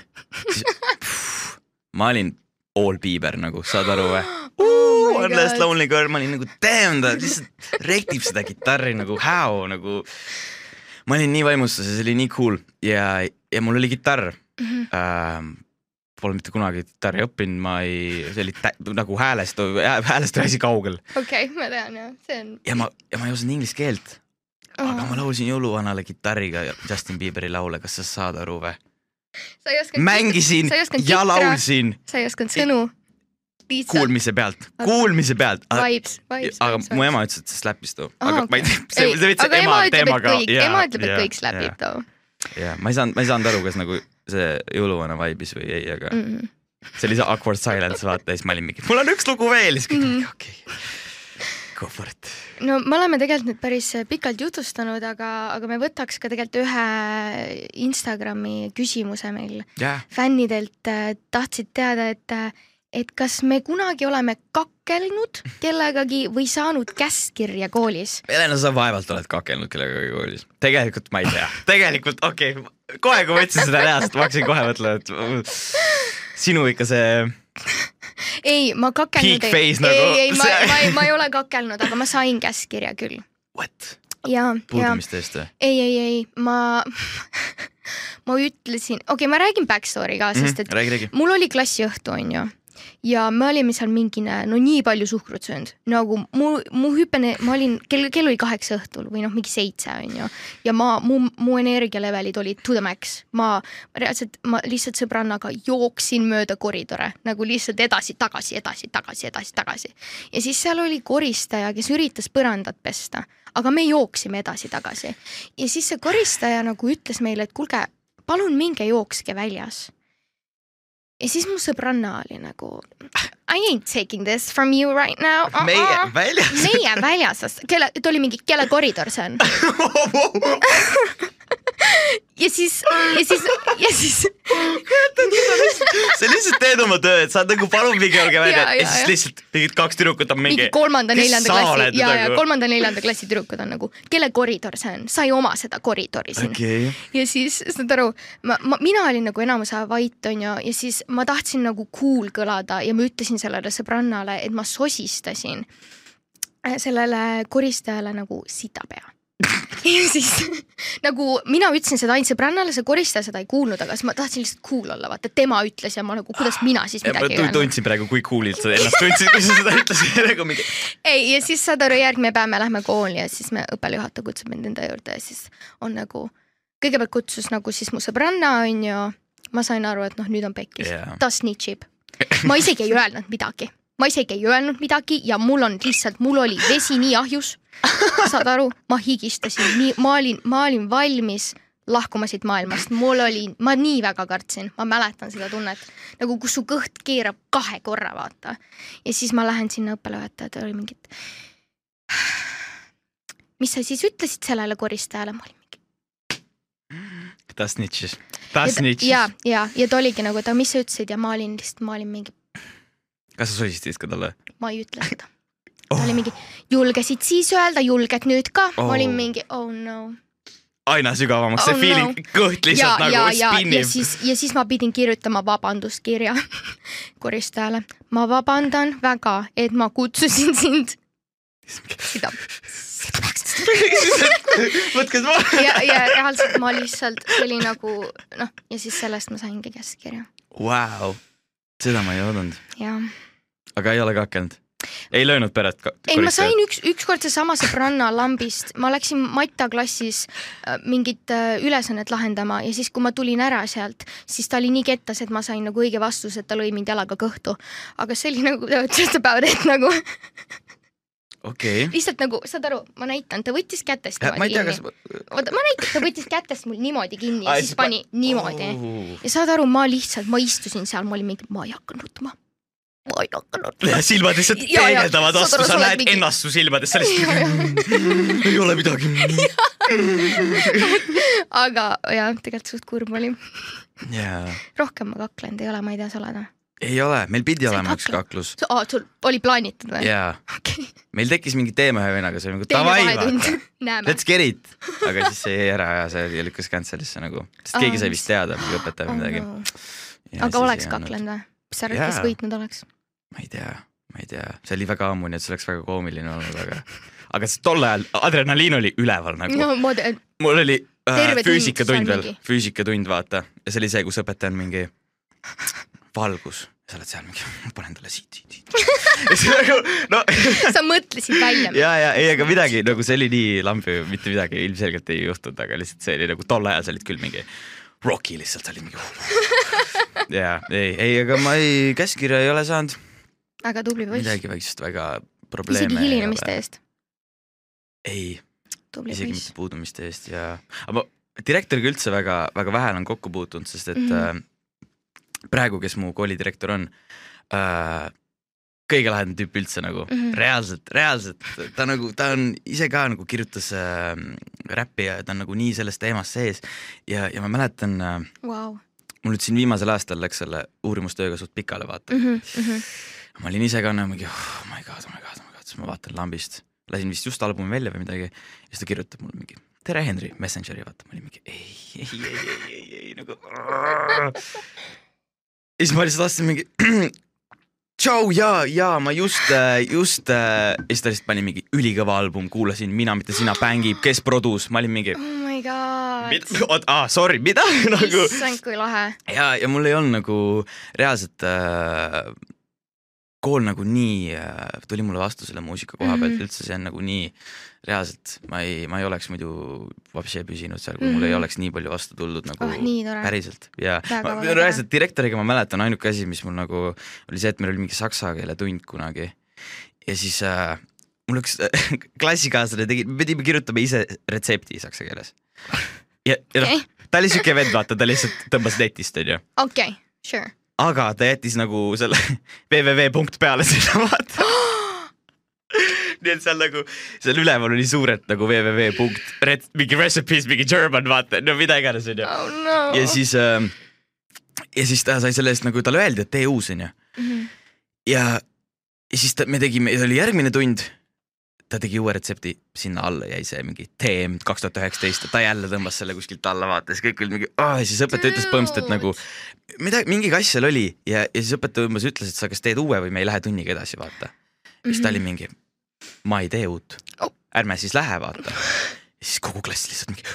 siis pff, ma olin all Bieber nagu, saad aru või? Oh One last lonely girl, ma olin nagu damn ta lihtsalt rektib seda kitarri nagu how nagu. ma olin nii vaimustuses, see oli nii cool ja, ja mul oli kitarr Mhm. ähm,. Pole mitte kunagi kitarri õppinud, ma ei, see oli tä, nagu häälest, häälest oli asi kaugel okei, ma tean jah, see on. ja ma, ja ma ei osanud inglise keelt, aga ma laulsin jõuluvanale kitarriga Justin Bieberi laule, kas sa saad aru või? Sa ei osanud. mängisin ja laulsin sa ei osanud sõnu. kuulmise pealt, kuulmise pealt. vibes, vibes. aga mu ema ütles, et see slap'is too, aga ma ei tea, see see veits ema teemaga. ema ütleb, et kõik slapib too ja ma ei saanud, ma ei saanud aru, kas nagu see jõuluvana vibe'is või ei, aga mm. -mm. see oli see awkward silence, vaata ja siis ma olin mingi, mul on üks lugu veel, siis kõik Mhm. mingi okei. Go it. no me oleme tegelikult nüüd päris pikalt jutustanud, aga, aga me võtaks ka tegelikult ühe Instagrami küsimuse meil jah, fännidelt tahtsid teada, et, et kas me kunagi oleme kakkelnud kellegagi või saanud käskkirja koolis. Helena, sa vaevalt oled kakelnud kellegagi koolis. tegelikult ma ei tea, tegelikult okei okay., kohe kui ma ütlesin seda reaalselt, ma hakkasin kohe mõtlema, et sinu ikka see ei, ma kakelnud Peak ei, nagu. ei, ei, ma ma ei, ma ei ole kakelnud, aga ma sain käskkirja küll what, ja, ja puudumiste eest või? ei, ei, ei, ma, ma ütlesin, okei okay,, ma räägin back story ka, sest et räägi, räägi. mul oli klassiõhtu, onju. Ja me olime seal mingi, no nii palju suhkrut söönud, nagu mu, mu hüppene, ma olin, kell, kell oli kaheksa õhtul või noh, mingi seitse onju. ja ma, mu, mu energialevelid olid to the max, ma reaalselt, ma lihtsalt sõbrannaga jooksin mööda koridore nagu lihtsalt edasi-tagasi, edasi-tagasi, edasi-tagasi. ja siis seal oli koristaja, kes üritas põrandat pesta, aga me jooksime edasi-tagasi. ja siis see koristaja nagu ütles meile, et kuulge, palun minge jookske väljas ja siis mu sõbranna oli nagu I ain't taking this from you right now uh. meie -uh. väljas. meie väljas, kelle, ta oli mingi, kelle koridor see on? ja siis, ja siis, ja siis sa lihtsalt teed oma tööd, sa oled nagu palun mingi olge välja Ja, ja, ja, siis ja. lihtsalt mingid kaks tüdrukut on mingi kolmanda-neljanda klassi ja, ja nagu? kolmanda-neljanda klassi tüdrukud on nagu, kelle koridor see on, sa ei oma seda koridori siin okei, ja siis saad aru, ma, ma, mina olin nagu enamus aja vait onju ja siis ma tahtsin nagu cool kõlada ja ma ütlesin sellele sõbrannale, et ma sosistasin äh, sellele koristajale nagu sitapea. Ja siis nagu mina ütlesin seda ainult sõbrannale, see koristaja seda ei kuulnud, aga siis ma tahtsin lihtsalt cool olla, vaata tema ütles ja ma nagu, kuidas mina siis midagi ei öelnud. tundsin praegu, kui cool'ilt sa ennast tundsid, kui sa seda ütlesid nagu mingi. ei, ja siis saad aru, järgmine päev me lähme kooli ja siis me õppejuhataja kutsub mind enda juurde ja siis on nagu, kõigepealt kutsus nagu siis mu sõbranna onju, ma sain aru, et noh, nüüd on pekkis Jaa. ta snitšib. ma isegi ei öelnud midagi, ma isegi ei öelnud midagi ja mul on lihtsalt, mul oli vesi nii ahjus. saad aru, ma higistasin nii, ma olin, ma olin valmis lahkuma siit maailmast, mul oli, ma nii väga kartsin, ma mäletan seda tunnet. Nagu, kus su kõht keerab kahe korra, vaata. ja siis ma lähen sinna õppejuhatajale, ta oli mingi, et mis sa siis ütlesid sellele koristajale, ma olin mingi ta snitšis, ta ja, snitšis ja, ja, ja ta oligi nagu, et aga mis sa ütlesid? Ja ma olin lihtsalt, ma olin mingi, kas sa sosistasid ka talle? ma ei ütle seda. ta oli mingi, julgesid siis öelda, julged nüüd ka oh.? Oh. ma olin mingi oh no. aina sügavamaks, see Oh, feeling no., kõht ja lihtsalt, ja, nagu ja, ja spinnib. siis, ja siis ma pidin kirjutama vabanduskirja koristajale. ma vabandan väga, et ma kutsusin sind seda võtke seda maha. ja, ja reaalselt ma lihtsalt, see oli nagu noh, ja siis sellest ma saingi käskkirja Vau, seda ma ei oodanud, ja aga ei ole kakelnud. ei löönud peret. ei, ma sain üks, ükskord seesama sõbranna lambist, ma läksin Matta klassis äh, mingit äh, ülesannet lahendama ja siis, kui ma tulin ära sealt, siis ta oli nii kettas, et ma sain nagu õige vastuse, et ta lõi mind jalaga kõhtu. aga see oli nagu just about it nagu okei. lihtsalt nagu saad aru, ma näitan, ta võttis kätest ma ei tea, kinni. oota, ma näitan, ta võttis kätest mul niimoodi kinni ja siis siis pa- pani niimoodi oh.. ja saad aru, ma lihtsalt, ma istusin seal, ma olin mingi, ma ei hakka nutma. Ma ei ja silmad lihtsalt peegeldavad vastu, sa näed mingi- ennast su silmades, sa lihtsalt ei ole midagi. aga jah, tegelikult suht kurb oli. jaa, rohkem ma kaklenud ei ole, ma ei tea, sa oled või? ei ole, meil pidi Sa ei olema üks kakle? kaklus. aa, sul oli plaanitud või? jaa, okei, meil tekkis mingi teema ühe vennaga, see oli nagu davai, vaata., let's get it. aga siis see jäi ära ja see lükkas cancel'isse nagu, sest keegi sai vist teada, mingi õpetaja või midagi. aga oleks kaklenud või? mis sa arvad, kes võitnud oleks? Ma ei tea, ma ei tea, see oli väga ammu, nii et see oleks väga koomiline olnud, aga, aga tol ajal adrenaliin oli üleval nagu no ma mul oli äh, füüsikatund veel füüsikatund vaata ja see oli see, kus õpetaja on mingi valgus, sa oled seal mingi, ma panen talle siit, siit, siit. nagu no sa mõtlesid välja. ja, ja ei, aga midagi nagu see oli nii lambi, mitte midagi ilmselgelt ei juhtunud, aga lihtsalt see oli nagu tol ajal sa olid küll mingi Rocky lihtsalt, sa olid mingi. ja ei, ei, aga ma ei, käskkirja ei ole saanud, väga tubli poiss. midagi väiksest väga probleeme. isegi hilinemiste. eest. ei, isegi poiss mitte. puudumiste eest ja, aga direktoriga üldse väga, väga vähe olen kokku puutunud, sest et mm. -hmm. äh, praegu, kes mu koolidirektor on äh,, kõige lahedam tüüp üldse nagu mm. -hmm. reaalselt, reaalselt, ta nagu, ta on ise ka nagu kirjutas äh, räppi ja ta on nagu nii selles teemas sees ja, ja ma mäletan äh,, Vau. mul nüüd siin viimasel aastal läks selle uurimustööga suht pikale vaata mm. Mhm, ma olin ise ka nagu mingi oh my god, oh my god, oh my god, siis ma vaatan lambist, lasin vist just albumi välja või midagi ja siis ta kirjutab mulle mingi tere, Henri, Messengeri vaata, ma olin mingi ei, ei, ei, ei, ei, ei nagu. ja siis ma lihtsalt vastasin mingi tšau ja, ja ma just, just äh, ja siis ta lihtsalt pani mingi ülikõva album, kuulasin Mina, mitte sina, bängib, kes produs, ma olin mingi. oh my god. oot, aa, sorry, mida nagu issand, kui lahe. ja, ja mul ei olnud nagu reaalselt äh, kool nagu nii äh, tuli mulle vastu selle muusika koha pealt mm Mhm. -hmm. üldse, see on nagu nii reaalselt, ma ei, ma ei oleks muidu vapsi püsinud seal, kui mm Mhm. -hmm. mul ei oleks nii palju vastu tulnud nagu oh, päriselt ja ma, reaalselt direktoriga ma mäletan, ainuke asi, mis mul nagu oli see, et meil oli mingi saksa keele tund kunagi ja siis äh, mul üks klassikaaslane tegi, me pidime kirjutama ise retsepti saksa keeles. ja, ja noh okei, ta oli siuke vend, vaata, ta lihtsalt tõmbas netist, onju okei, sure. Aga ta jättis nagu selle www punkt peale sinna vaata. nii et seal nagu, seal üleval oli suurelt nagu www punkt mingi recipes, mingi German, vaata, no mida iganes onju oh, no. ja siis äh, ja siis ta sai selle eest nagu talle öeldi, et tee uus onju. -hmm. ja, ja siis ta, me tegime, see oli järgmine tund. Ta tegi uue retsepti, sinna alla jäi see mingi TM kaks tuhat üheksateist, ta jälle tõmbas selle kuskilt alla, vaata, siis kõik olid mingi, ja siis õpetaja ütles põhimõtteliselt, nagu midagi, mingi kass seal oli ja, ja siis õpetaja umbes ütles, et sa kas teed uue või me ei lähe tunniga edasi, vaata. siis ta oli mingi, ma ei tee uut Oh. ärme siis lähe, vaata. ja siis kogu klass lihtsalt mingi,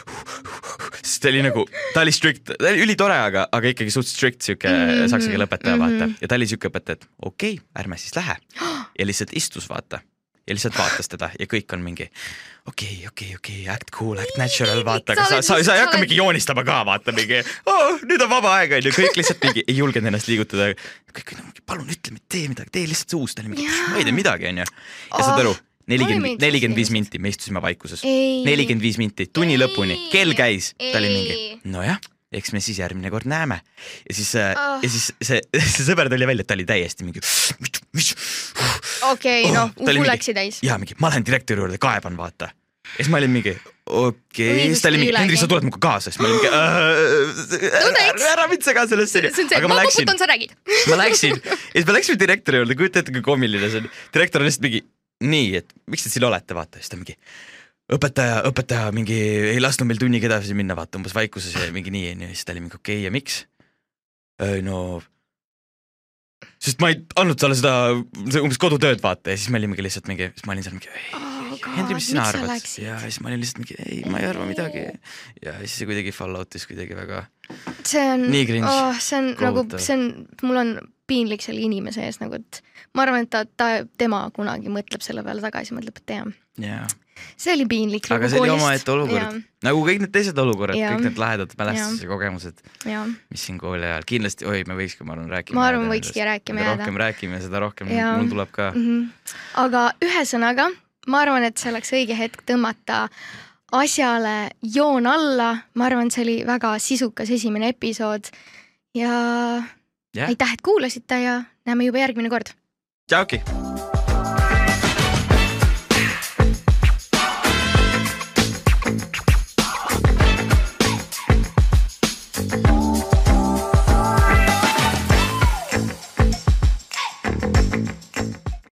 sest ta oli nagu, ta oli strict, ta oli ülitore, aga, aga ikkagi suht strict sihuke Mhm, saksa keele õpetaja, vaata mhm. ja ta oli siuke õpetaja, et okei okay,, ärme siis lähe ja lihtsalt istus, vaata ja lihtsalt vaatas teda ja kõik on mingi okei okay,, okei okay,, okei okay,, act cool, act natural, vaata, aga sa sa, sa, ei hakka mingi joonistama ka, vaata mingi oh, nüüd on vaba aeg onju, kõik lihtsalt mingi ei julgenud ennast liigutada. kõik olid mingi palun ütle, tee midagi, tee lihtsalt Jaa. ma ei tee midagi onju. ja saad aru, nelikümmend, meeldiks nelikümmend viis minti, me istusime vaikuses. Nelikümmend viis minti, tunni Ei. lõpuni, kell käis, ta oli mingi nojah eks me siis järgmine kord näeme. ja siis oh. Ja siis see, see sõber tuli välja, et ta oli täiesti mingi. okei, noh, Oh, oli uhu läksi täis. ja mingi, ma lähen direktori juurde, kaeban, vaata. ja siis ma olin mingi okei okay., siis ta oli mingi, Hendrik, sa tuled minuga kaasa, siis ma olin mingi äh, teeks. ära mind sega sellesse aga ma ma läksin ma läksin ja siis me läksime direktori juurde, kujuta ette, kui koomiline see on. direktor on lihtsalt mingi nii, et miks te siin olete, vaata, siis ta mingi õpetaja, õpetaja mingi ei lasknud meil tunniga edasi minna, vaata umbes vaikuses ja mingi nii onju, siis ta oli mingi okei okay, ja miks? no sest ma ei andnud talle seda, umbes kodutööd vaata ja siis me olimegi lihtsalt mingi, siis ma olin seal mingi Oh Hendrik, mis sina arvad? ja siis ma olin lihtsalt mingi ei, ma ei arva midagi. ja siis see kuidagi fall out'is kuidagi väga. see on, oh, see on nagu, Kohutav. see on, mul on piinlik selle inimese ees nagu, et ma arvan, et ta, ta, tema kunagi mõtleb selle peale tagasi, mõtleb, et jah, jaa, see oli piinlik. aga see oli omaette olukord, nagu kõik need teised olukorrad, kõik need lahedad mälestused ja kogemused, mis siin kooli ajal kindlasti, oi, me võikski, ma arvan, rääkima. Ma arvan, võikski rääkima jääda. rohkem räägime, seda rohkem Jaa. mul tuleb ka. mm. -hmm. aga ühesõnaga, ma arvan, et see oleks õige hetk tõmmata asjale joon alla, ma arvan, see oli väga sisukas esimene episood ja Jah. aitäh, et kuulasite ja näeme juba järgmine kord. tšauki.